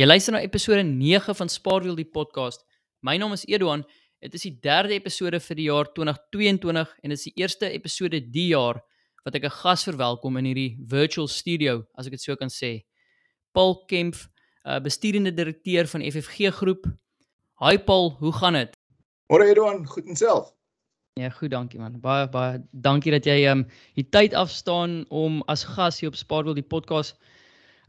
Jy luister na episode 9 van Spaarwiel die podcast. My naam is Eduan. Dit is die derde episode vir die jaar 2022 en dit is die eerste episode die jaar wat ek 'n gas verwelkom in hierdie virtual studio, as ek dit so kan sê. Paul Kempf, 'n uh, besturende direkteur van FFG Groep. Hi Paul, hoe gaan dit? Môre Eduan, goed en self. Ja, goed, dankie man. Baie baie dankie dat jy ehm um, die tyd afstaan om as gas hier op Spaarwiel die podcast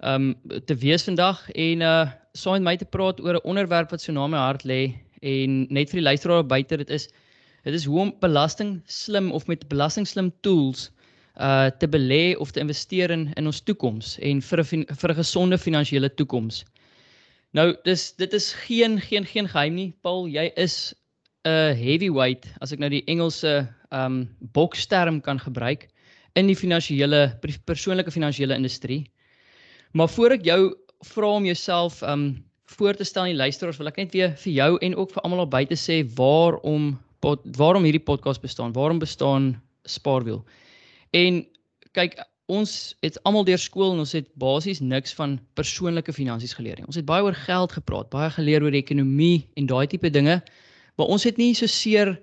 um te wees vandag en uh saam met my te praat oor 'n onderwerp wat so na my hart lê en net vir die luisteraar buite dit is dit is hoe om belasting slim of met belasting slim tools uh te belê of te investeer in in ons toekoms en vir 'n vir 'n gesonde finansiële toekoms. Nou dis dit is geen geen geen geheim nie. Paul, jy is 'n heavyweight as ek nou die Engelse um boksterm kan gebruik in die finansiële persoonlike finansiële industrie. Maar voor ek jou vra om jouself um voor te stel aan die luisteraars, wil ek net weer vir jou en ook vir almal op buite sê waarom pod, waarom hierdie podcast bestaan. Waarom bestaan Spaarwiel? En kyk, ons het almal deur skool en ons het basies niks van persoonlike finansies geleer nie. Ons het baie oor geld gepraat, baie geleer oor ekonomie en daai tipe dinge, maar ons het nie so seer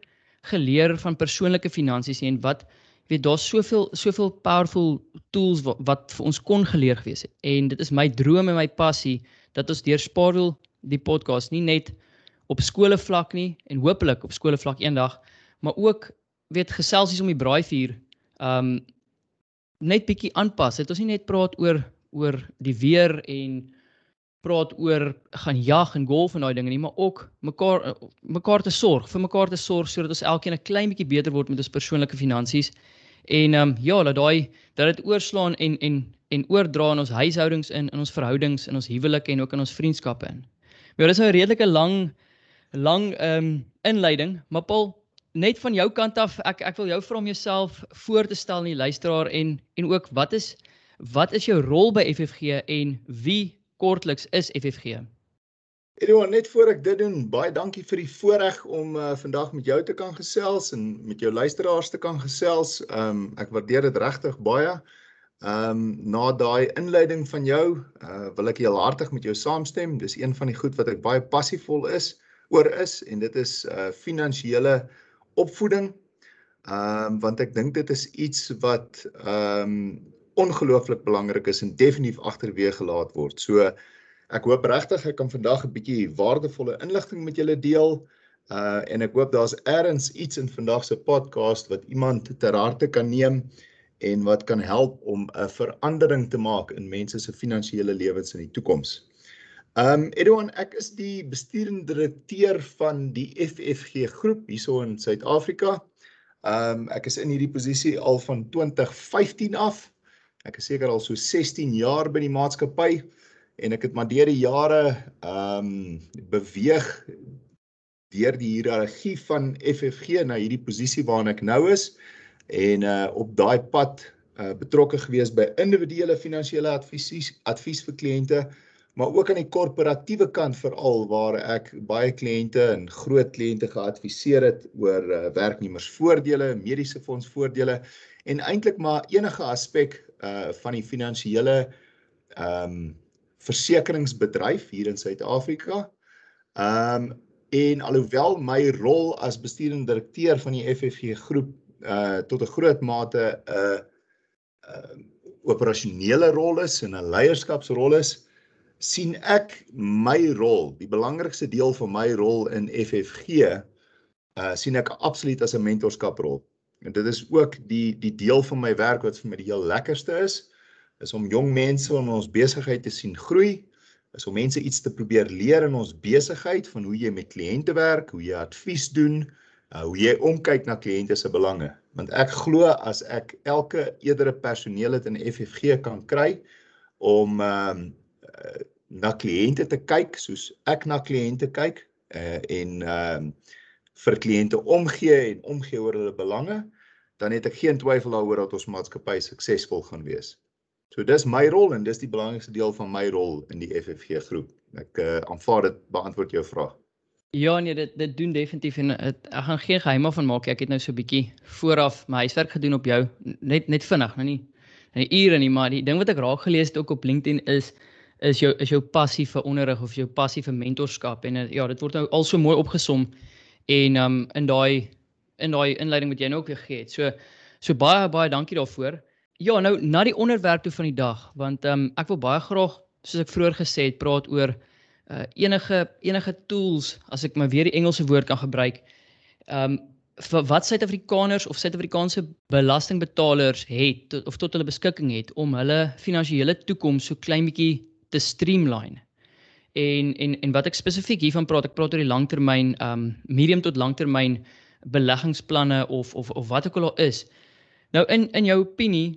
geleer van persoonlike finansies nie en wat weet daar's soveel soveel powerful tools wat, wat vir ons kon geleer gewees het. En dit is my droom en my passie dat ons deur Spaarwiel die podcast nie net op skole vlak nie en hopelik op skole vlak eendag, maar ook weet geselsies om die braaivuur um net bietjie aanpas. Dit ons nie net praat oor oor die weer en praat oor gaan jag en golf en daai dinge nie, maar ook mekaar mekaar te sorg, vir mekaar te sorg sodat ons elkeen 'n klein bietjie beter word met ons persoonlike finansies En ehm um, ja, dat daai dat dit oorslaan en en en oordra in ons huishoudings in in ons verhoudings in ons huwelike en ook in ons vriendskappe in. Maar dis nou 'n redelike lang lang ehm um, inleiding, maar Paul, net van jou kant af, ek ek wil jou vra om jouself voor te stel aan die luisteraar en en ook wat is wat is jou rol by FFG en wie kortliks is FFG? Eduard, net voor ek dit doen, baie dankie vir die voorreg om uh, vandag met jou te kan gesels en met jou luisteraars te kan gesels. Um ek waardeer dit regtig baie. Um na daai inleiding van jou, uh, wil ek heel hartig met jou saamstem. Dis een van die goed wat ek baie passievol is oor is en dit is uh finansiële opvoeding. Um want ek dink dit is iets wat um ongelooflik belangrik is en definitief agterweeg gelaat word. So Ek hoop regtig ek kan vandag 'n bietjie waardevolle inligting met julle deel. Uh en ek hoop daar's eers iets in vandag se podcast wat iemand ter harte kan neem en wat kan help om 'n verandering te maak in mense se finansiële lewens in die toekoms. Um Edouan, ek is die besturende direkteur van die FFG groep hierso in Suid-Afrika. Um ek is in hierdie posisie al van 2015 af. Ek is seker al so 16 jaar by die maatskappy en ek het maar deur die jare ehm um, beweeg deur die hiërargie van FFG na hierdie posisie waarna ek nou is en uh op daai pad uh betrokke gewees by individuele finansiële advies advies vir kliënte maar ook aan die korporatiewe kant veral waar ek baie kliënte en groot kliënte geadviseer het oor uh, werknemersvoordele, mediese fondsvoordele en eintlik maar enige aspek uh van die finansiële ehm um, versekeringsbedryf hier in Suid-Afrika. Ehm um, en alhoewel my rol as besturende direkteur van die FFG groep uh tot 'n groot mate 'n uh, uh operasionele rol is en 'n leierskapsrol is, sien ek my rol, die belangrikste deel van my rol in FFG, uh sien ek absoluut as 'n mentorskaprol. En dit is ook die die deel van my werk wat vir my die heel lekkerste is is om jong mense in ons besigheid te sien groei, is om mense iets te probeer leer in ons besigheid van hoe jy met kliënte werk, hoe jy advies doen, uh, hoe jy omkyk na kliënte se belange. Want ek glo as ek elke eerdere personeel het in FFG kan kry om ehm um, uh, na kliënte te kyk soos ek na kliënte kyk uh, en ehm um, vir kliënte omgee en omgee oor hulle belange, dan het ek geen twyfel daaroor dat ons maatskappy suksesvol gaan wees. So dis my rol en dis die belangrikste deel van my rol in die FFG groep. Ek uh, aanvaar dit beantwoord jou vraag. Ja nee, dit dit doen definitief en het, ek gaan geen geheim van maak. Ek het nou so 'n bietjie vooraf my huiswerk gedoen op jou net net vinnig, nou nie in ure nie, maar die ding wat ek raak gelees het ook op LinkedIn is is jou is jou passie vir onderrig of jou passie vir mentorskap en uh, ja, dit word nou al so mooi opgesom en um in daai in daai inleiding wat jy nou ook gegee het. So so baie baie dankie daarvoor. Ja, nou na die onderwerp toe van die dag, want um ek wil baie graag soos ek vroeër gesê het, praat oor uh enige enige tools as ek maar weer die Engelse woord kan gebruik. Um vir wat Suid-Afrikaners of Suid-Afrikaanse belastingbetalers het tot, of tot hulle beskikking het om hulle finansiële toekoms so klein bietjie te streamline. En en en wat ek spesifiek hiervan praat, ek praat oor die langtermyn um medium tot langtermyn beleggingsplanne of of of wat ook al is. Nou in in jou opinie,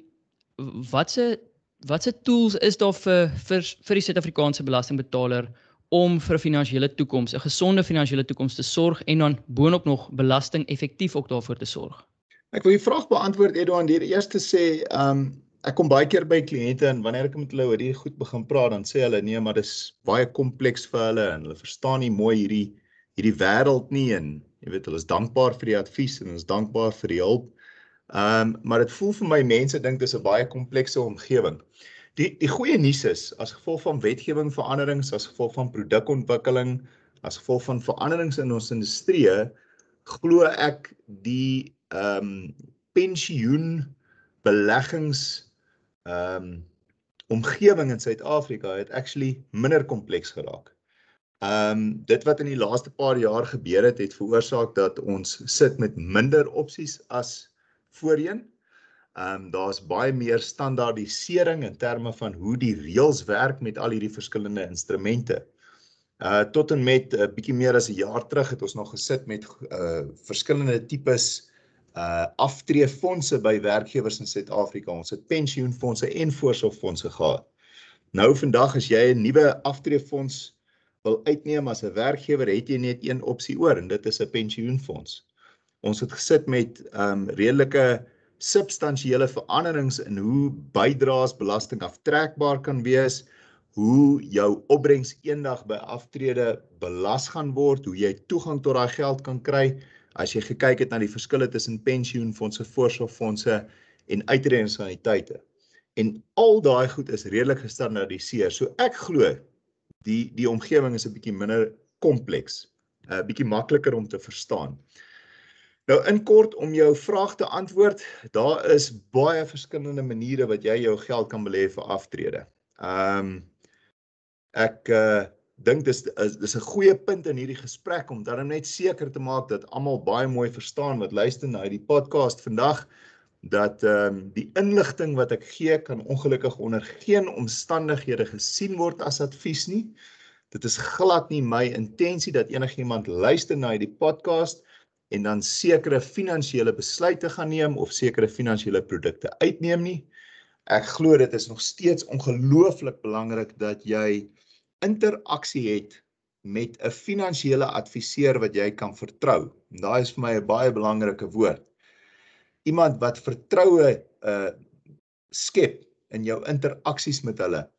watse watse tools is daar vir vir vir die Suid-Afrikaanse belastingbetaler om vir 'n finansiële toekoms, 'n gesonde finansiële toekoms te sorg en dan boonop nog belasting effektief ook daarvoor te sorg? Ek wil die vraag beantwoord Edouard deur eers te sê, um ek kom baie keer by kliënte en wanneer ek met hulle oor hierdie goed begin praat, dan sê hulle nee, maar dis baie kompleks vir hulle en hulle verstaan nie mooi hierdie hierdie wêreld nie en jy weet hulle is dankbaar vir die advies en ons dankbaar vir die hulp. Ehm um, maar dit voel vir my mense dink dis 'n baie komplekse omgewing. Die die goeie nuus is as gevolg van wetgewing veranderings, as gevolg van produkontwikkeling, as gevolg van veranderings in ons industrie, glo ek die ehm um, pensioen beleggings ehm um, omgewing in Suid-Afrika het actually minder kompleks geraak. Ehm um, dit wat in die laaste paar jaar gebeur het, het veroorsaak dat ons sit met minder opsies as voorheen. Ehm um, daar's baie meer standaardisering in terme van hoe die reëls werk met al hierdie verskillende instrumente. Uh tot en met 'n uh, bietjie meer as 'n jaar terug het ons nog gesit met uh verskillende tipes uh aftreefondse by werkgewers in Suid-Afrika. Ons het pensioenfondse en voorsorgfondse gehad. Nou vandag as jy 'n nuwe aftreefonds wil uitneem as 'n werkgewer, het jy net een opsie oor en dit is 'n pensioenfonds. Ons het gesit met ehm um, redelike substansiële veranderings in hoe bydraes belasting aftrekbaar kan wees, hoe jou opbrengs eendag by aftrede belas gaan word, hoe jy toegang tot daai geld kan kry as jy gekyk het na die verskille tussen pensioenfondse, voorsorgfondse en uitredingsannuïteite. En al daai goed is redelik gestandaardiseer. So ek glo die die omgewing is 'n bietjie minder kompleks, 'n uh, bietjie makliker om te verstaan. Nou in kort om jou vraag te antwoord, daar is baie verskillende maniere wat jy jou geld kan belê vir aftrede. Ehm um, ek uh dink dis is dis 'n goeie punt in hierdie gesprek om dan net seker te maak dat almal baie mooi verstaan wat luister na hierdie podcast vandag dat ehm um, die inligting wat ek gee kan ongelukkig onder geen omstandighede gesien word as advies nie. Dit is glad nie my intensie dat enigiemand luister na hierdie podcast en dan sekere finansiële besluite gaan neem of sekere finansiële produkte uitneem nie. Ek glo dit is nog steeds ongelooflik belangrik dat jy interaksie het met 'n finansiële adviseur wat jy kan vertrou. En daai is vir my 'n baie belangrike woord. Iemand wat vertroue uh skep in jou interaksies met hulle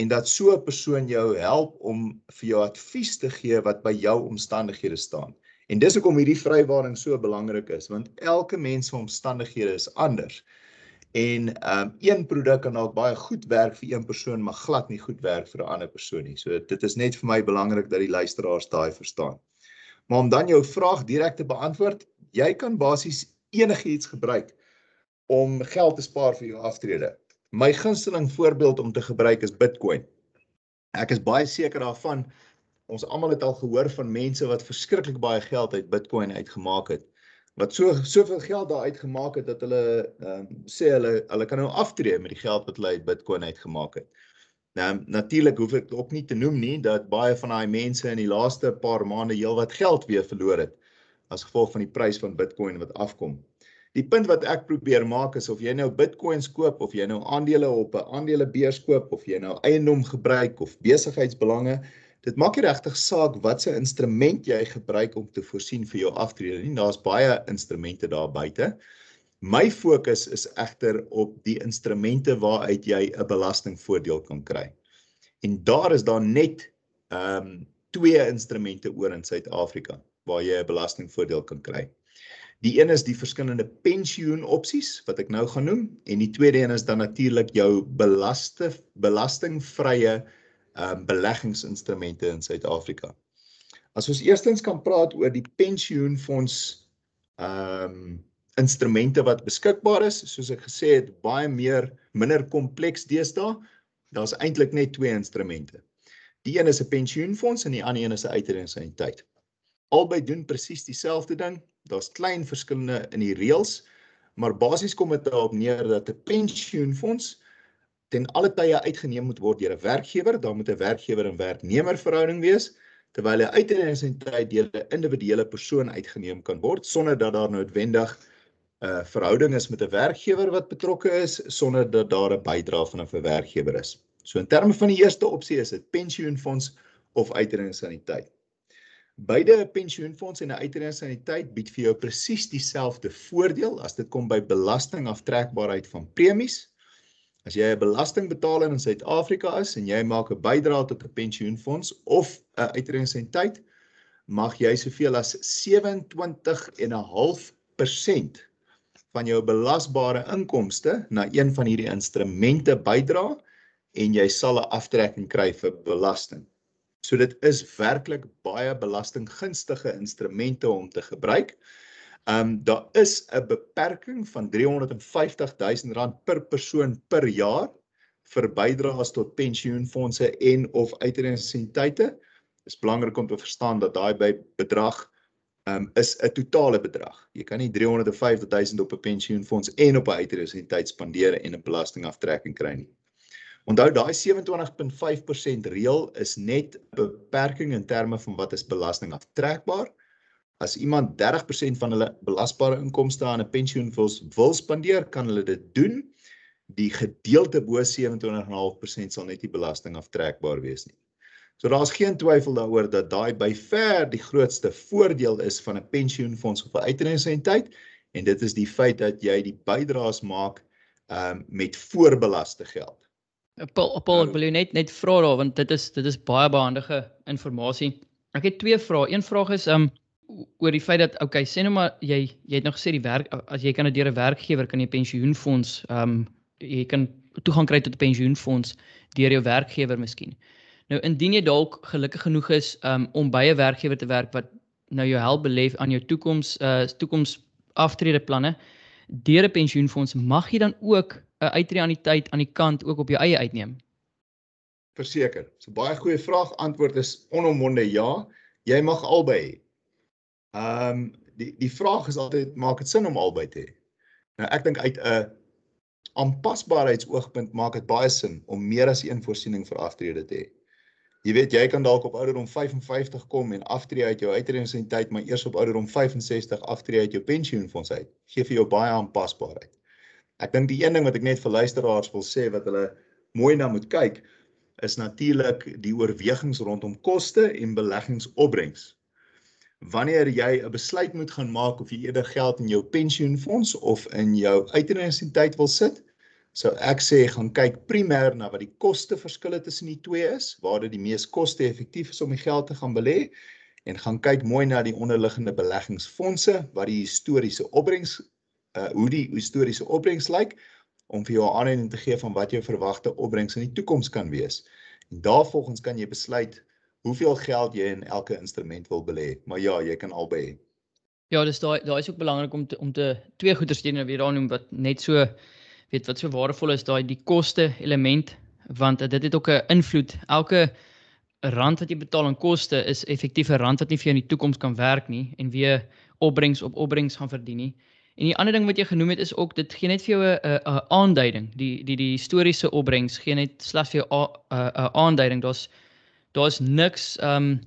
en dat so 'n persoon jou help om vir jou advies te gee wat by jou omstandighede staan. En dis hoekom hierdie vrywaring so belangrik is, want elke mens se omstandighede is anders. En ehm um, een produk kan dalk baie goed werk vir een persoon, maar glad nie goed werk vir 'n ander persoon nie. So dit is net vir my belangrik dat die luisteraars daai verstaan. Maar om dan jou vraag direk te beantwoord, jy kan basies enigiets gebruik om geld te spaar vir jou aftrede. My gunsteling voorbeeld om te gebruik is Bitcoin. Ek is baie seker daarvan ons almal het al gehoor van mense wat verskriklik baie geld uit Bitcoin uitgemaak het. Wat so soveel geld daar uitgemaak het dat hulle ehm um, sê hulle hulle kan nou aftree met die geld wat hulle uit Bitcoin uitgemaak het. Nou natuurlik hoef ek ook nie te noem nie dat baie van daai mense in die laaste paar maande heelwat geld weer verloor het as gevolg van die prys van Bitcoin wat afkom. Die punt wat ek probeer maak is of jy nou Bitcoins koop of jy nou aandele op 'n aandelebeurs koop of jy nou eiendom gebruik of besigheidsbelange, dit maak nie regtig saak watse instrument jy gebruik om te voorsien vir jou aftrede nie. Daar's baie instrumente daar buite. My fokus is egter op die instrumente waaruit jy 'n belastingvoordeel kan kry. En daar is daar net ehm um, twee instrumente oor in Suid-Afrika waar jy 'n belastingvoordeel kan kry. Die een is die verskillende pensioenopsies wat ek nou gaan noem en die tweede een is dan natuurlik jou belaste belastingvrye um beleggingsinstrumente in Suid-Afrika. As ons eerstens kan praat oor die pensioenfonds um instrumente wat beskikbaar is, soos ek gesê het, baie meer minder kompleks deesdae. Daar's eintlik net twee instrumente. Die een is 'n pensioenfonds en die ander een is 'n uitredingsaniteit. Albei doen presies dieselfde ding. Daar's klein verskille in die reëls, maar basies kom dit daarop neer dat 'n pensioenfonds ten alle tye uitgeneem moet word deur 'n werkgewer, dan moet 'n werkgewer en werknemer verhouding wees, terwyl 'n uitredingsaniteit deur 'n individuele persoon uitgeneem kan word sonder dat daar noodwendig 'n uh, verhouding is met 'n werkgewer wat betrokke is sonder dat daar 'n bydrae van 'n werkgewer is. So in terme van die eerste opsie is dit pensioenfonds of uitredingsaniteit. Beide 'n pensioenfonds en 'n uitredingsaniteit bied vir jou presies dieselfde voordeel as dit kom by belastingaftrekbaarheid van premies. As jy 'n belastingbetaler in Suid-Afrika is en jy maak 'n bydrae tot 'n pensioenfonds of 'n uitredingsaniteit, mag jy soveel as 27.5% van jou belasbare inkomste na een van hierdie instrumente bydra en jy sal 'n aftrekking kry vir belasting. So dit is werklik baie belastinggunstige instrumente om te gebruik. Um daar is 'n beperking van R350 000 per persoon per jaar vir bydraes tot pensioenfonde en of uitredingsenteite. Dit is belangrik om te verstaan dat daai bedrag um, is 'n totale bedrag. Jy kan nie 350 000 op 'n pensioenfonds en op 'n uitreisentyd spandeer en 'n belastingaftrekking kry nie. Onthou daai 27.5% reël is net 'n beperking in terme van wat is belastingaftrekbaar. As iemand 30% van hulle belasbare inkomste aan 'n pensioenfonds wil spandeer, kan hulle dit doen. Die gedeelte bo 27.5% sal net nie belastingaftrekbaar wees nie. So daar's geen twyfel daaroor dat daai by ver die grootste voordeel is van 'n pensioenfonds of 'n uitredingsenheid en dit is die feit dat jy die bydraes maak um met voorbelaste geld. Paul, Paul ek wil net net vra daar want dit is dit is baie behandige inligting. Ek het twee vrae. Een vraag is um oor die feit dat okay, sê nou maar jy jy het nog gesê die werk as jy kan dit deur 'n werkgewer kan jy pensioenfonds um jy kan toegang kry tot 'n pensioenfonds deur jou werkgewer miskien. Nou indien jy dalk gelukkig genoeg is um, om by 'n werkgewer te werk wat nou jou help beleef aan jou toekoms uh toekoms aftrede planne deur 'n pensioenfonds, mag jy dan ook 'n uitreaniteit aan die kant ook op jou eie uitneem? Verseker. So baie goeie vraag. Antwoord is onomwonde ja. Jy mag albei hê. Ehm um, die die vraag is altyd maak dit sin om albei te hê? Nou ek dink uit 'n aanpasbaarheidsoogpunt maak dit baie sin om meer as een voorsiening vir aftrede te hê. Jy weet jy kan dalk op ouderdom 55 kom en aftree uit jou uitredingstyd, maar eers op ouderdom 65 aftree uit jou pensioenfonds uit. Gee vir jou baie aanpasbaarheid. Ek dink die een ding wat ek net vir luisteraars wil sê wat hulle mooi na moet kyk is natuurlik die oorwegings rondom koste en beleggingsopbrengs. Wanneer jy 'n besluit moet gaan maak of jy eerder geld in jou pensioenfonds of in jou uitredingstyd wil sit, So ek sê gaan kyk primêr na wat die koste verskille tussen die twee is, waar dit die mees koste-effektief is om die geld te gaan belê en gaan kyk mooi na die onderliggende beleggingsfondse wat die historiese opbrengs uh hoe die historiese opbrengs lyk om vir jou 'n aanduiding te gee van wat jou verwagte opbrengs in die toekoms kan wees. En daarvolgens kan jy besluit hoeveel geld jy in elke instrument wil belê. Maar ja, jy kan albei hê. Ja, dis daai daai is ook belangrik om te om te twee goeders teenoor weer daar noem wat net so weet wat so waardevol is daai die koste element want dit het ook 'n invloed. Elke rand wat jy betaal aan koste is effektief 'n rand wat nie vir jou in die toekoms kan werk nie en weer opbrengs op opbrengs gaan verdien nie. En die ander ding wat jy genoem het is ook dit gee net vir jou 'n aanduiding. Die die die historiese opbrengs gee net slegs vir jou 'n aanduiding. Daar's daar's niks ehm um,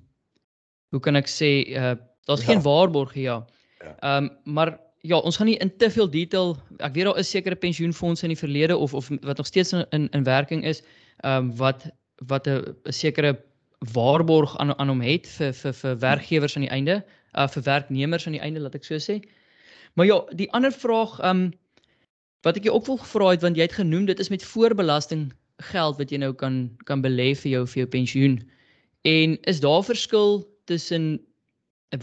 hoe kan ek sê uh daar's ja. geen waarborg hier. Ja. Ehm um, maar ja, ons gaan nie in te veel detail. Ek weet daar is sekere pensioenfonde in die verlede of of wat nog steeds in in werking is, ehm um, wat wat 'n sekere waarborg aan aan hom het vir vir vir werkgewers aan die einde, uh vir werknemers aan die einde laat ek so sê. Maar ja, die ander vraag ehm um, wat ek jou ook wil gevra het want jy het genoem dit is met voorbelasting geld wat jy nou kan kan belê vir jou vir jou pensioen. En is daar verskil tussen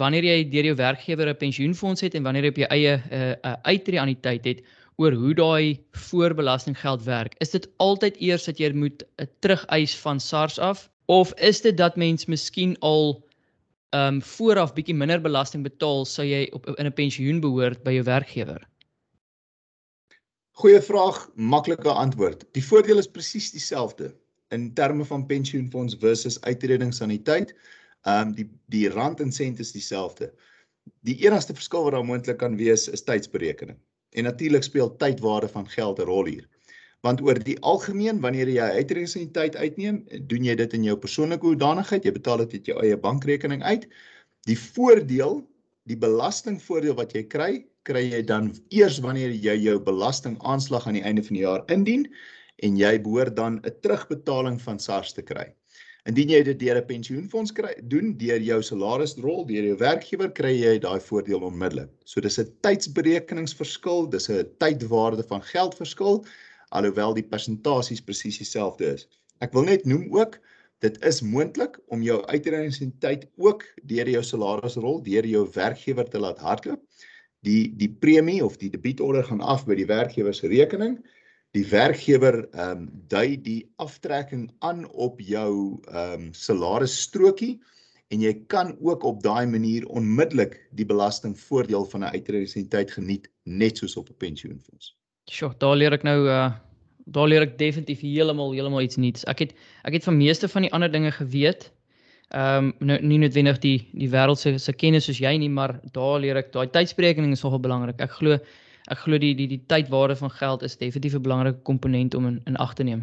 wanneer jy deur jou werkgewer 'n pensioenfonds het en wanneer jy op jou eie 'n uh, uh, uitreaniteit het oor hoe daai voorbelastinggeld werk. Is dit altyd eers dat jy moet uh, terugeis van SARS af Of is dit dat mens miskien al ehm um, vooraf bietjie minder belasting betaal sou jy op in 'n pensioen behoort by jou werkgewer? Goeie vraag, maklike antwoord. Die voordeel is presies dieselfde in terme van pensioenfonds versus uitredingsaniteit. Ehm um, die die rand en sent is dieselfde. Die enigste verskil wat daar moontlik kan wees is tydsberekening. En natuurlik speel tydwaarde van geld 'n rol hier. Want oor die algemeen wanneer jy uitredingsaniteit uitneem, doen jy dit in jou persoonlike hoedanigheid, jy betaal dit uit jou eie bankrekening uit. Die voordeel, die belastingvoordeel wat jy kry, kry jy dan eers wanneer jy jou belastingaanslag aan die einde van die jaar indien en jy behoort dan 'n terugbetaling van SARS te kry. Indien jy dit deur 'n pensioenfonds kry, doen deur jou salarisrol, deur jou werkgewer, kry jy daai voordeel onmiddellik. So dis 'n tydsberekeningsverskil, dis 'n tydwaarde van geld verskil, alhoewel die persentasies presies dieselfde is. Ek wil net noem ook Dit is moontlik om jou uitredingstyd ook deur jou salarisrol, deur jou werkgewer te laat hardloop. Die die premie of die debietorder gaan af by die werkgewer se rekening die werkgewer ehm um, dui die aftrekking aan op jou ehm um, salarisstrokie en jy kan ook op daai manier onmiddellik die belastingvoordeel van 'n uitredingstyd geniet net soos op 'n pensioenfonds. Sjoe, daar leer ek nou uh daar leer ek definitief heeltemal heeltemal iets nuuts. Ek het ek het van meeste van die ander dinge geweet. Ehm um, nou nie noodwendig die die wêreld se se kennis soos jy nie, maar daar leer ek daai tydsberekening is nogal belangrik. Ek glo ek glo die die die tydwaarde van geld is definitief 'n belangrike komponent om in in ag te neem.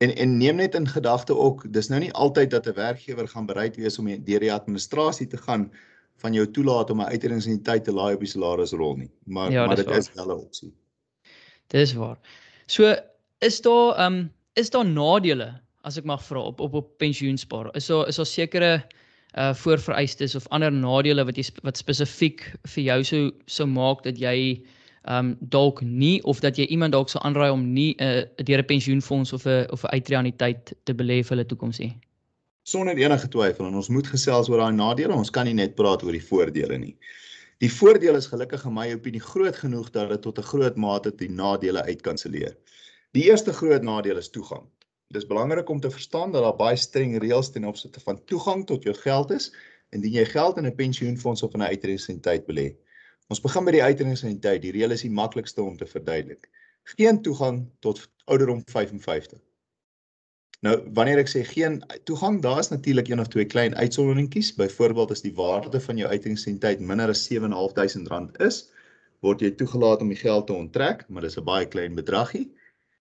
En en neem net in gedagte ook, dis nou nie altyd dat 'n werkgewer gaan bereid wees om deur die administrasie te gaan van jou toelaat om 'n uitredings in die tyd te laai op die salarisrol nie. Maar ja, maar dit waar. is wel 'n opsie. Dis waar. So is daar ehm um, is daar nadele as ek mag vra op op op pensioenspaar? Is daar is daar sekere uh voorvereistes of ander nadele wat jy wat spesifiek vir jou sou sou maak dat jy um dalk nie of dat jy iemand dalk sal aanraai om nie 'n uh, deur 'n pensioenfonds of 'n of 'n uitreaniteit te belê vir hulle toekoms nie. Sonder enige twyfel en ons moet gesels oor daai nadele, ons kan nie net praat oor die voordele nie. Die voordeel is gelukkig in my opinie groot genoeg dat dit tot 'n groot mate die nadele uitkanselleer. Die eerste groot nadeel is toegang. Dis belangrik om te verstaan dat daar baie streng reëls ten opsigte van toegang tot jou geld is indien jy geld in 'n pensioenfonds of 'n uitreisentyd belê. Ons begin by die uitreidingsentiteit. Die reël is die maklikste om te verduidelik. Geen toegang tot ouderdom 55. Nou, wanneer ek sê geen toegang, daar is natuurlik een of twee klein uitsonderingkies. Byvoorbeeld as die waarde van jou uitreidingsentiteit minder as R7.500 is, word jy toegelaat om die geld te onttrek, maar dis 'n baie klein bedragie.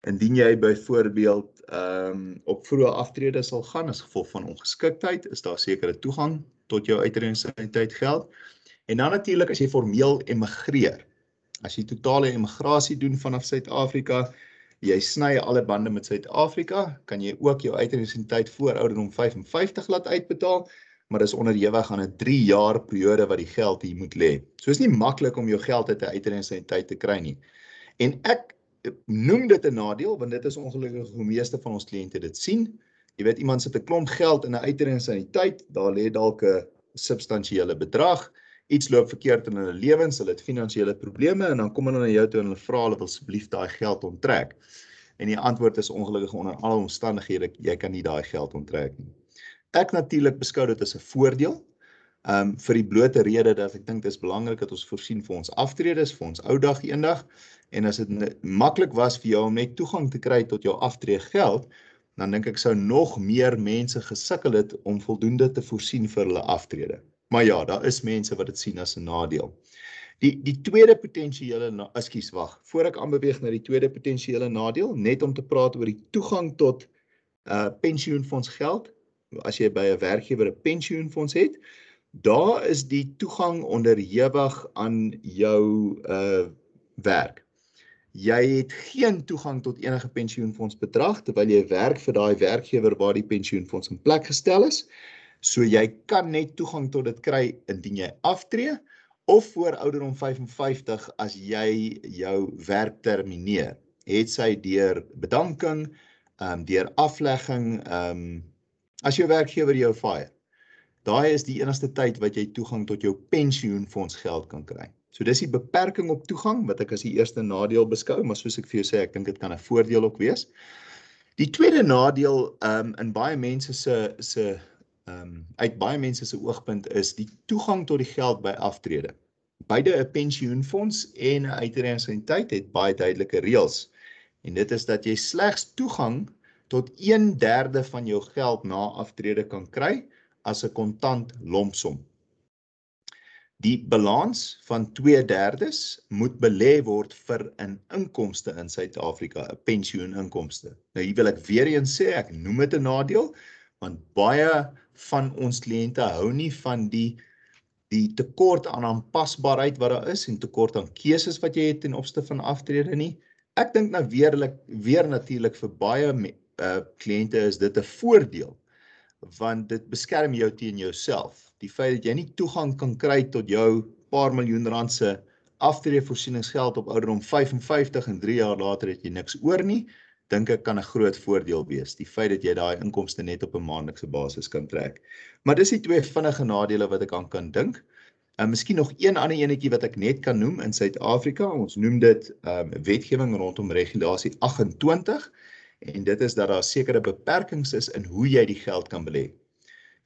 Indien jy byvoorbeeld ehm um, op vroeë aftrede sal gaan as gevolg van ongeskiktheid, is daar sekere toegang tot jou uitreidingsentiteit geld. En dan natuurlik as jy formeel emigreer. As jy totale emigrasie doen vanaf Suid-Afrika, jy sny alle bande met Suid-Afrika, kan jy ook jou uitreisentyd voor ouderdom 55 laat uitbetaal, maar dis onderhewig aan 'n 3 jaar periode wat die geld hier moet lê. So is nie maklik om jou geld uit 'n uitreisentyd te kry nie. En ek noem dit 'n nadeel want dit is ongelukkig hoe meeste van ons kliënte dit sien. Jy weet iemand sit 'n klomp geld in 'n uitreisentyd, daar lê dalk 'n substansiële bedrag iets loop verkeerd in hulle lewens, hulle het finansiële probleme en dan kom hulle na jou toe en hulle vra hulle wil asseblief daai geld onttrek. En die antwoord is ongelukkig onder alle omstandighede jy kan nie daai geld onttrek nie. Ek natuurlik beskou dit as 'n voordeel. Um vir die blote rede dat ek dink dit is belangrik dat ons voorsien vir ons aftredes, vir ons ou dag eendag en as dit maklik was vir jou om net toegang te kry tot jou aftrede geld, dan dink ek sou nog meer mense gesukkel het om voldoende te voorsien vir hulle aftrede. Maar ja, daar is mense wat dit sien as 'n nadeel. Die die tweede potensiële ekskuus wag, voor ek aanbeweeg na die tweede potensiële nadeel, net om te praat oor die toegang tot uh pensioenfonds geld. As jy by 'n werkgewer 'n pensioenfonds het, daar is die toegang onderhewig aan jou uh werk. Jy het geen toegang tot enige pensioenfonds bedrag terwyl jy werk vir daai werkgewer waar die pensioenfonds in plek gestel is. So jy kan net toegang tot dit kry indien jy aftree of voor ouderdom 55 as jy jou werk termineer. Het sy deur bedanking, ehm um, deur aflegging, ehm um, as jou werkgewer jou fire. Daai is die enigste tyd wat jy toegang tot jou pensioenfonds geld kan kry. So dis die beperking op toegang wat ek as die eerste nadeel beskou, maar soos ek vir jou sê, ek dink dit kan 'n voordeel ook wees. Die tweede nadeel um in baie mense se se um uit baie mense se oogpunt is die toegang tot die geld by aftrede. Beide 'n pensioenfonds en 'n uitredingsentiteit het baie duidelike reëls. En dit is dat jy slegs toegang tot 1/3 van jou geld na aftrede kan kry as 'n kontant lompsom. Die balans van 2/3 moet belê word vir 'n inkomste in Suid-Afrika, 'n pensioeninkomste. Nou hier wil ek weer eens sê, ek noem dit 'n nadeel want baie van ons kliënte hou nie van die die tekort aan aanpasbaarheid wat daar is en tekort aan keuses wat jy het ten opsigte van aftrede nie. Ek dink nou weerlik weer natuurlik vir baie uh kliënte is dit 'n voordeel want dit beskerm jou teen jouself. Die feit dat jy nie toegang kan kry tot jou paar miljoen rand se aftreevoorsieningsgeld op ouderdom 55 en 3 jaar later het jy niks oor nie, dink ek kan 'n groot voordeel wees. Die feit dat jy daai inkomste net op 'n maandelikse basis kan trek. Maar dis die twee vinnige nadele wat ek aan kan dink. En uh, miskien nog een ander enetjie wat ek net kan noem in Suid-Afrika. Ons noem dit ehm um, wetgewing rondom regulasie 28 en dit is dat daar sekere beperkings is in hoe jy die geld kan belê.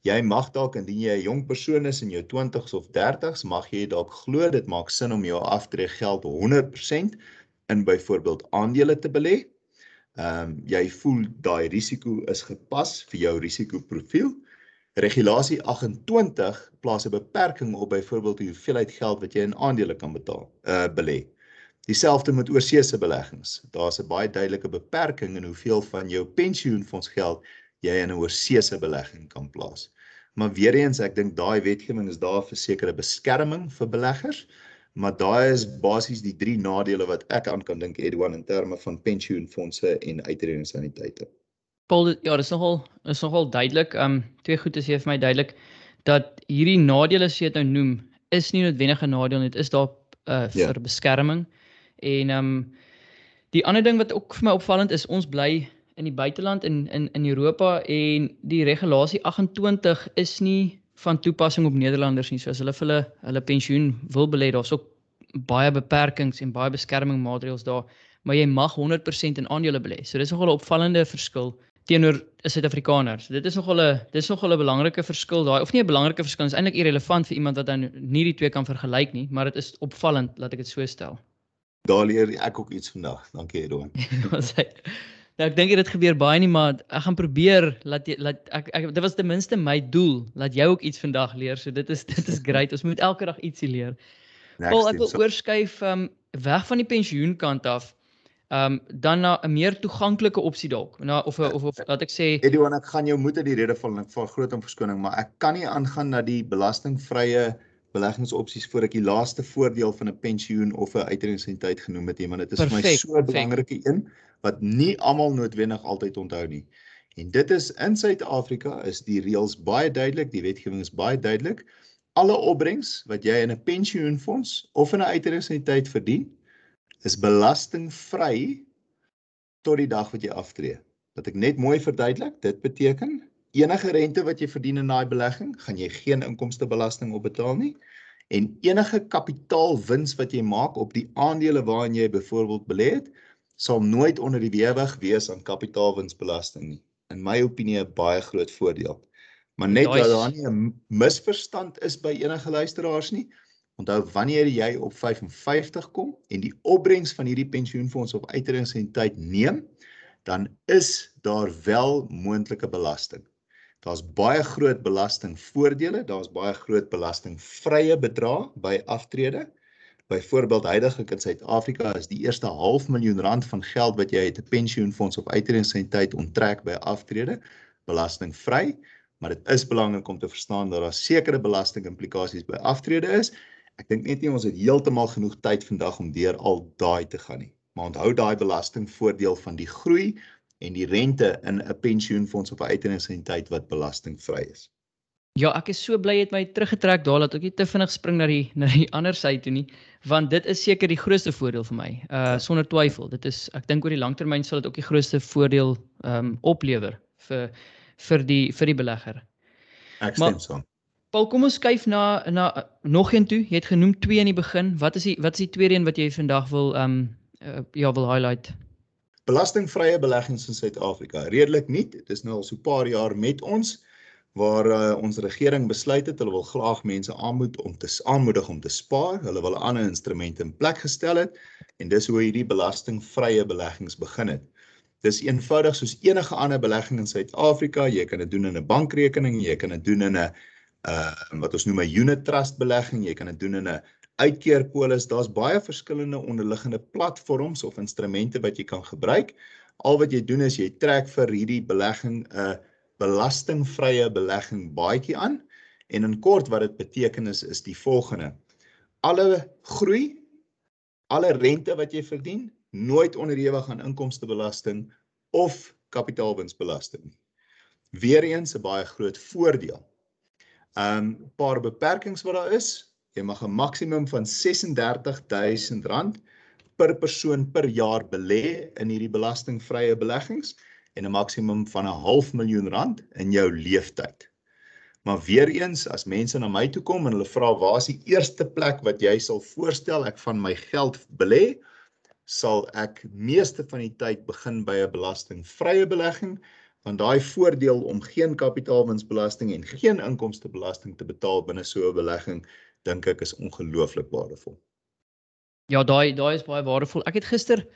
Jy mag dalk indien jy 'n jong persoon is in jou 20s of 30s, mag jy dalk glo dit maak sin om jou aftrede geld 100% in byvoorbeeld aandele te belê. Ehm um, jy voel daai risiko is gepas vir jou risikoprofiel. Regulasie 28 plaas 'n beperking op byvoorbeeld die hoeveelheid geld wat jy in aandele kan betaal, uh belê. Dieselfde met oorseese beleggings. Daar's 'n baie duidelike beperking in hoeveel van jou pensioenfondsgeld jy in 'n oorseese belegging kan plaas. Maar weer eens, ek dink daai wetgewing is daar vir sekere beskerming vir beleggers, maar daai is basies die drie nadele wat ek aan kan dink Edwan in terme van pensioenfondse en uitredingsaniteite. Paul, ja, dis nogal is nogal duidelik. Um twee goed is hier vir my duidelik dat hierdie nadele wat jy nou noem, is nie noodwendig 'n nadeel nie. Dit is daar uh vir ja. beskerming. En ehm um, die ander ding wat ook vir my opvallend is, ons bly in die buiteland in in in Europa en die regulasie 28 is nie van toepassing op Nederlanders nie. So as hulle vir hulle hulle pensioen wil belê, daar's ook baie beperkings en baie beskermingmaatreëls daar, maar jy mag 100% in aandele belê. So dis nogal 'n opvallende verskil teenoor 'n Suid-Afrikaner. So dit is nogal 'n dis nogal 'n belangrike verskil daai of nie 'n belangrike verskil, is eintlik irrelevant vir iemand wat dan nie die twee kan vergelyk nie, maar dit is opvallend laat ek dit so stel. Daar leer ek ook iets vandag. Dankie Edwin. nou ek dink dit gebeur baie nie maar ek gaan probeer laat jy laat ek, ek dit was ten minste my doel laat jy ook iets vandag leer. So dit is dit is great. Ons moet elke dag ietsie leer. Paul ek wil so. oorskuif um weg van die pensioenkant af. Um dan na 'n meer toeganklike opsie dalk. Na of of of laat ek sê Edwin ek gaan jou moet in die rede val van groot om verskoning maar ek kan nie aangaan na die belastingvrye beleggingsopsies voor ek die laaste voordeel van 'n pensioen of 'n uitredingsentiteit genoem het, maar dit is Perfect, vir my so 'n belangrike een wat nie almal noodwendig altyd onthou nie. En dit is in Suid-Afrika is die reëls baie duidelik, die wetgewing is baie duidelik. Alle opbrengs wat jy in 'n pensioenfonds of in 'n uitredingsentiteit verdien, is belastingvry tot die dag wat jy aftree. Wat ek net mooi verduidelik, dit beteken enige rente wat jy verdien in daai belegging, gaan jy geen inkomstebelasting op betaal nie. En enige kapitaalwins wat jy maak op die aandele waarin jy byvoorbeeld belê het, sal nooit onder die weewig wees aan kapitaalwinsbelasting nie. In my opinie 'n baie groot voordeel. Maar net dat daar nie 'n misverstand is by enige luisteraars nie. Onthou wanneer jy op 55 kom en die opbrengs van hierdie pensioenfonds op uitredingsentiteit neem, dan is daar wel moontlike belasting. Daar's baie groot belastingvoordele, daar's baie groot belastingvrye bedrae by aftrede. Byvoorbeeld heidaglik in Suid-Afrika is die eerste half miljoen rand van geld wat jy uit 'n pensioenfonds of uitredingssentiteit onttrek by aftrede belastingvry, maar dit is belangrik om te verstaan dat daar sekere belastingimplikasies by aftrede is. Ek dink net nie ons het heeltemal genoeg tyd vandag om deur al daai te gaan nie. Maar onthou daai belastingvoordeel van die groei en die rente in 'n pensioenfonds op 'n uitredingsentiteit wat belastingvry is. Ja, ek is so bly jy het my teruggetrek daar dat ek nie te vinnig spring na die na die ander sy toe nie, want dit is seker die grootste voordeel vir my. Uh sonder twyfel. Dit is ek dink oor die langtermyn sal dit ook die grootste voordeel ehm um, oplewer vir vir die vir die belegger. Ek stem saam. Paul, kom ons skuif na na nog een toe. Jy het genoem twee in die begin. Wat is die wat is die tweede een wat jy vandag wil ehm um, uh, ja, wil highlight? Belastingvrye beleggings in Suid-Afrika, redelik nuut. Dit is nou al so 'n paar jaar met ons waar uh, ons regering besluit het hulle wil graag mense aanmoed om te aanmoedig om te spaar. Hulle wil ander instrumente in plek gestel het en dis hoe hierdie belastingvrye beleggings begin het. Dis eenvoudig soos enige ander belegging in Suid-Afrika. Jy kan dit doen in 'n bankrekening, jy kan dit doen in 'n uh wat ons noem 'n unit trust belegging, jy kan dit doen in 'n uitkeerpolis. Daar's baie verskillende onderliggende platforms of instrumente wat jy kan gebruik. Al wat jy doen is jy trek vir hierdie belegging 'n uh, belastingvrye belegging baadjie aan en in kort wat dit beteken is is die volgende. Alle groei, alle rente wat jy verdien, nooit onderhewig aan inkomstebelasting of kapitaalwinsbelasting nie. Weereens 'n baie groot voordeel. Um paar beperkings wat daar is. Jy mag 'n maksimum van R36000 per persoon per jaar belê in hierdie belastingvrye beleggings en 'n maksimum van 'n half miljoen rand in jou leeftyd. Maar weer eens, as mense na my toe kom en hulle vra waar is die eerste plek wat jy sal voorstel ek van my geld belê, sal ek meeste van die tyd begin by 'n belastingvrye belegging want daai voordeel om geen kapitaalwinsbelasting en geen inkomstebelasting te betaal binne so 'n belegging dink ek is ongelooflik waardevol. Ja, daai daai is baie waardevol. Ek het gister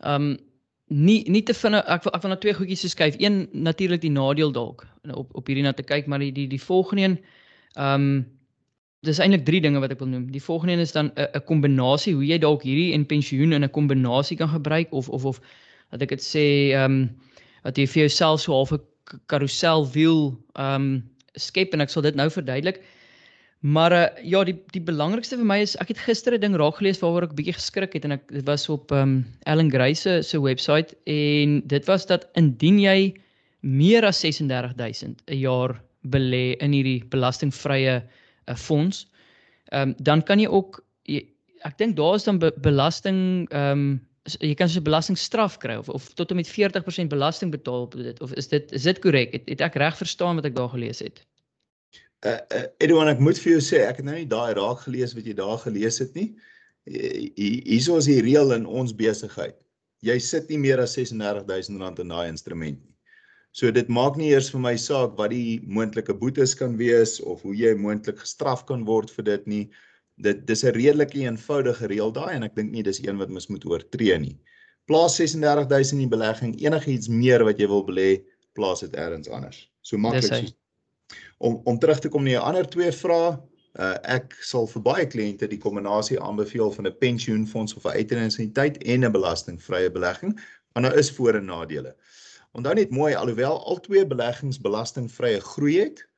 ehm um, nie nie te vind ek wil ek wil na twee goedjies skuif. Een natuurlik die nadeel dalk op op hierdie na te kyk, maar die die die volgende een ehm um, dis eintlik drie dinge wat ek wil noem. Die volgende een is dan 'n kombinasie hoe jy dalk hierdie en pensioen in 'n kombinasie kan gebruik of of of dat ek dit sê ehm um, dat jy vir jouself so half 'n karusel wiel ehm um, skep en ek sal dit nou verduidelik. Maar uh, ja, die die belangrikste vir my is ek het gister 'n ding raak gelees waaroor ek bietjie geskrik het en ek dit was op ehm um, Ellen Gray se se webwerf en dit was dat indien jy meer as 36000 'n jaar belê in hierdie belastingvrye uh, fonds, ehm um, dan kan jy ook jy, ek dink daar is dan be, belasting ehm um, jy kan so 'n belastingstraf kry of of tot en met 40% belasting betaal op dit of is dit is dit korrek het, het ek reg verstaan wat ek daar gelees het uh, uh Edwin ek moet vir jou sê ek het nou nie daai raak gelees wat jy daar gelees het nie hierso is die reël in ons besigheid jy sit nie meer as R36000 in daai instrument nie so dit maak nie eers vir my saak wat die moontlike boetes kan wees of hoe jy moontlik gestraf kan word vir dit nie dit dis 'n redelike eenvoudige reël daai en ek dink nie dis een wat mens moet oortree nie. Plaas 36000 in die belegging, enigiets meer wat jy wil belê, plaas dit elders anders. So maklik so. Om om terug te kom na jou ander twee vrae, uh, ek sal vir baie kliënte die kombinasie aanbeveel van 'n pensioenfonds of 'n uitreidingsentiteit en 'n belastingvrye belegging, want daar is voor en nadele. Onthou net mooi alhoewel al twee beleggings belastingvrye groei het,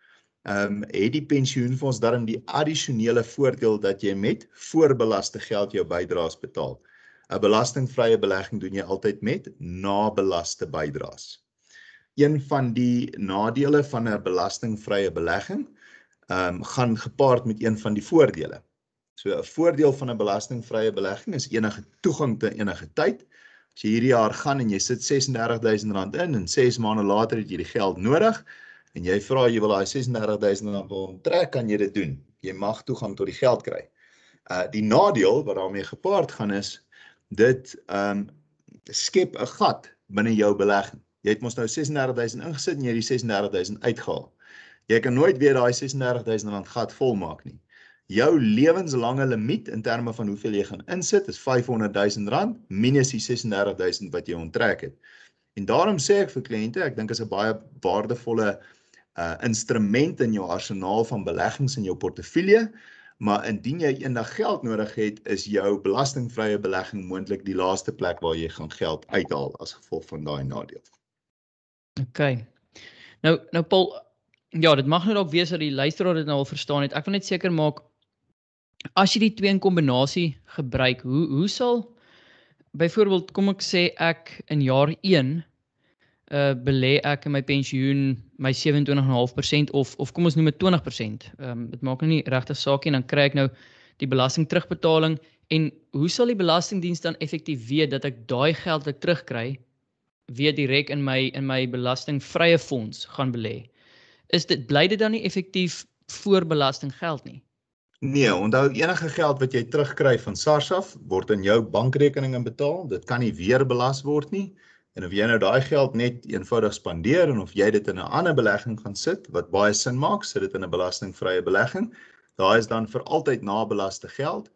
ehm um, het die pensioenfonds darm die addisionele voordeel dat jy met voorbelaste geld jou bydraes betaal. 'n Belastingvrye belegging doen jy altyd met nabelaste bydraes. Een van die nadele van 'n belastingvrye belegging ehm um, gaan gepaard met een van die voordele. So 'n voordeel van 'n belastingvrye belegging is enige toegang te enige tyd. As jy hierdie jaar gaan en jy sit R36000 in en 6 maande later het jy die geld nodig, en jy vra jy wil daai 36000 rand wil trek kan jy dit doen jy mag toegang tot die geld kry uh die nadeel wat daarmee gepaard gaan is dit um skep 'n gat binne jou belegging jy het mos nou 36000 ingesit en jy het die 36000 uitgehaal jy kan nooit weer daai 36000 rand gat volmaak nie jou lewenslange limiet in terme van hoeveel jy gaan insit is 500000 rand minus die 36000 wat jy onttrek het en daarom sê ek vir kliënte ek dink is 'n baie waardevolle uh instrument in jou arsenaal van beleggings in jou portefeulje. Maar indien jy eendag geld nodig het, is jou belastingvrye belegging moontlik die laaste plek waar jy gaan geld uithaal as gevolg van daai nadeel. OK. Nou nou Paul, ja, dit mag nou dalk wees dat die luisteraar dit nou al verstaan het. Ek wil net seker maak as jy die twee in kombinasie gebruik, hoe hoe sal byvoorbeeld kom ek sê ek in jaar 1 uh belê ek in my pensioen my 27.5% of of kom ons noem dit 20%. Ehm um, dit maak nou nie regtig saak nie dan kry ek nou die belasting terugbetaling en hoe sal die belastingdiens dan effektief weet dat ek daai geld wat ek terugkry weer direk in my in my belastingvrye fonds gaan belê? Is dit bly dit dan nie effektief voor belasting geld nie? Nee, onthou enige geld wat jy terugkry van SARS af word in jou bankrekening inbetaal. Dit kan nie weer belas word nie. En of jy nou daai geld net eenvoudig spandeer en of jy dit in 'n ander belegging gaan sit wat baie sin maak, sit dit in 'n belastingvrye belegging, daai is dan vir altyd nabelaste geld.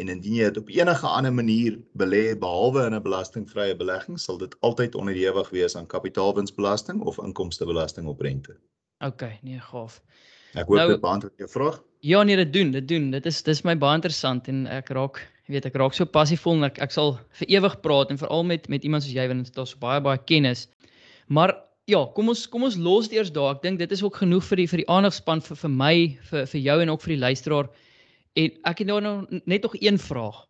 En indien jy dit op enige ander manier belê behalwe in 'n belastingvrye belegging, sal dit altyd onderhewig wees aan kapitaalwinsbelasting of inkomstebelasting op rente. OK, nee, gaaf. Ek hoop nou, dit beantwoord jou vraag. Ja, nee, dit doen, dit doen. Dit is dis my baie interessant en ek raak, jy weet, ek raak so passievol en ek ek sal vir ewig praat en veral met met iemand soos jy want dit is baie baie kennis. Maar ja, kom ons kom ons los dit eers daar. Ek dink dit is ook genoeg vir die vir die aandagspan vir vir my, vir vir jou en ook vir die luisteraar. En ek het nou net nog een vraag.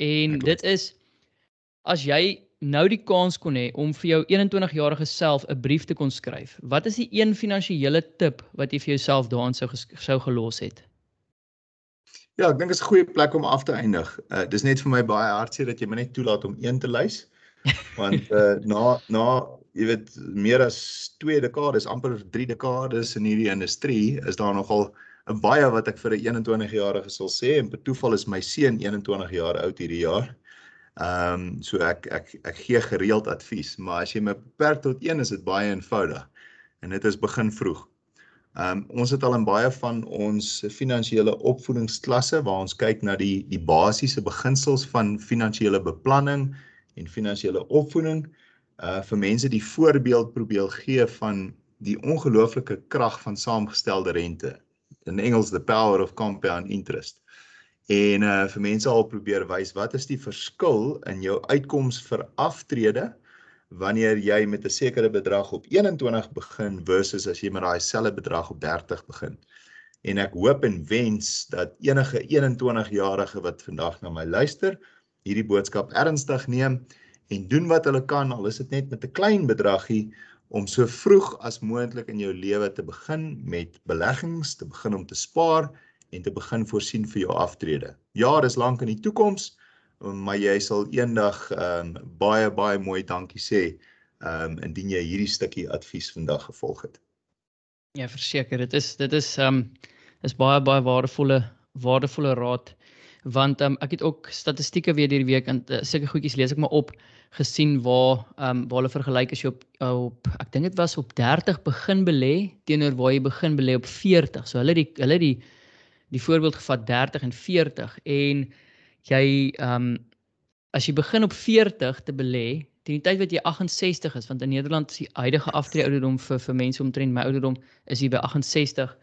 En dit is as jy nou die kans kon hê om vir jou 21-jarige self 'n brief te kon skryf, wat is die een finansiële tip wat jy vir jouself daarin sou sou gelos het? Ja, ek dink dit is 'n goeie plek om af te eindig. Uh dis net vir my baie hartseer dat jy my net toelaat om een te lys. Want uh na na jy weet meer as 2 dekades, amper 3 dekades in hierdie industrie, is daar nogal 'n baie wat ek vir 'n 21-jarige sal sê en per toeval is my seun 21 jaar oud hierdie jaar. Ehm um, so ek ek ek gee gereeld advies, maar as jy my beperk tot een is dit baie eenvoudig. En dit is begin vroeg. Ehm um, ons het al in baie van ons finansiële opvoedingsklasse waar ons kyk na die die basiese beginsels van finansiële beplanning en finansiële opvoeding uh vir mense die voorbeeld probeer gee van die ongelooflike krag van saamgestelde rente. In Engels the power of compound interest en uh vir mense al probeer wys wat is die verskil in jou uitkoms vir aftrede wanneer jy met 'n sekere bedrag op 21 begin versus as jy met daai selfde bedrag op 30 begin. En ek hoop en wens dat enige 21-jarige wat vandag na my luister, hierdie boodskap ernstig neem en doen wat hulle kan al is dit net met 'n klein bedragie om so vroeg as moontlik in jou lewe te begin met beleggings, te begin om te spaar en te begin voorsien vir jou aftrede. Ja, dis lank in die toekoms, maar jy sal eendag ehm um, baie baie mooi dankie sê ehm um, indien jy hierdie stukkie advies vandag gevolg het. Ja, verseker, dit is dit is ehm um, is baie baie waardevolle waardevolle raad want um, ek het ook statistieke weer hierdie week en uh, sulke goedjies lees ek maar op gesien waar ehm um, waar hulle vergelyk as jy op op ek dink dit was op 30 begin belê teenoor waar jy begin belê op 40. So hulle die hulle die die voorbeeld gevat 30 en 40 en jy ehm um, as jy begin op 40 te belê teen die tyd wat jy 68 is want in Nederland is die huidige aftrede ouderdom vir vir mense omtrent my ouderdom is hier by 68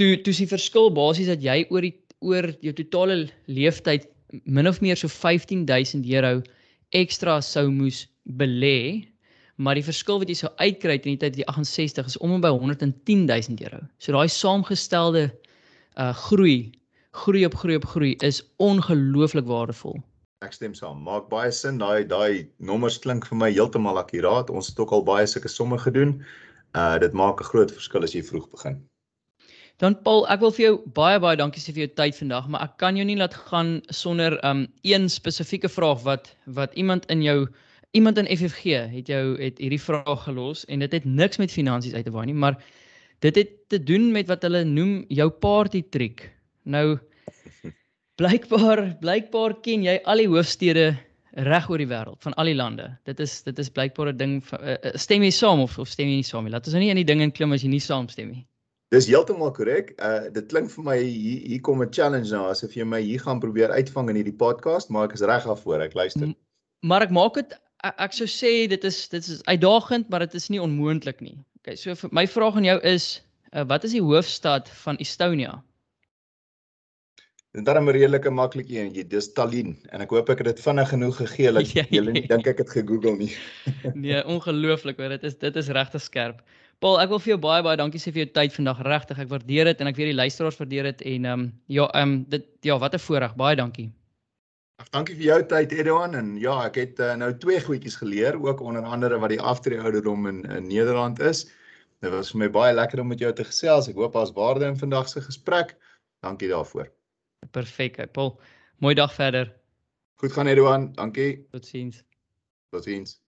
toe toe is die verskil basies dat jy oor die oor jou totale leeftyd min of meer so 15000 euro ekstra sou moes belê maar die verskil wat jy sou uitkry teen die tyd jy 68 is om en by 110000 euro so daai saamgestelde uh groei, groei op groei op groei is ongelooflik waardevol. Ek stem saam. Maak baie sin. Daai daai nommers klink vir my heeltemal akkuraat. Ons het ook al baie sulke somme gedoen. Uh dit maak 'n groot verskil as jy vroeg begin. Dan Paul, ek wil vir jou baie baie dankie sê vir jou tyd vandag, maar ek kan jou nie laat gaan sonder um een spesifieke vraag wat wat iemand in jou iemand in FFG het jou het hierdie vraag gelos en dit het niks met finansies uit te waai nie, maar dit het te doen met wat hulle noem jou party trick. Nou blykbaar blykbaar ken jy al die hoofstede reg oor die wêreld van al die lande. Dit is dit is blykbaar 'n ding uh, stem jy saam of of stem jy nie saam nie. Laat ons nou nie in die ding inklim as jy nie saamstem nie. Dis heeltemal korrek. Uh dit klink vir my hier, hier kom 'n challenge nou asof jy my hier gaan probeer uitvang in hierdie podcast, maar ek is reg af voor ek luister. M maar ek maak dit ek, sou sê dit is dit is uitdagend, maar dit is nie onmoontlik nie. Okay, so my vraag aan jou is, uh, wat is die hoofstad van Estonia? Dit is dan 'n redelike maklike eentjie, dis Tallinn en ek hoop ek het dit vinnig genoeg gegee dat julle nie dink ek het gegoogel nie. nee, ongelooflik hoor, dit is dit is regtig skerp. Paul, ek wil vir jou baie baie dankie sê vir jou tyd vandag, regtig. Ek waardeer dit en ek weet die luisteraars waardeer dit en ehm um, ja, ehm um, dit ja, wat 'n voorreg. Baie dankie. Ag dankie vir jou tyd Edouan en ja, ek het uh, nou twee goedjies geleer ook onder andere wat die aftrede ouderdom in, in Nederland is. Dit was vir my baie lekker om met jou te gesels. Ek hoop daar's waarde in vandag se gesprek. Dankie daarvoor. Perfek, Paul. Mooi dag verder. Goed gaan Edouan. Dankie. Totsiens. Totsiens.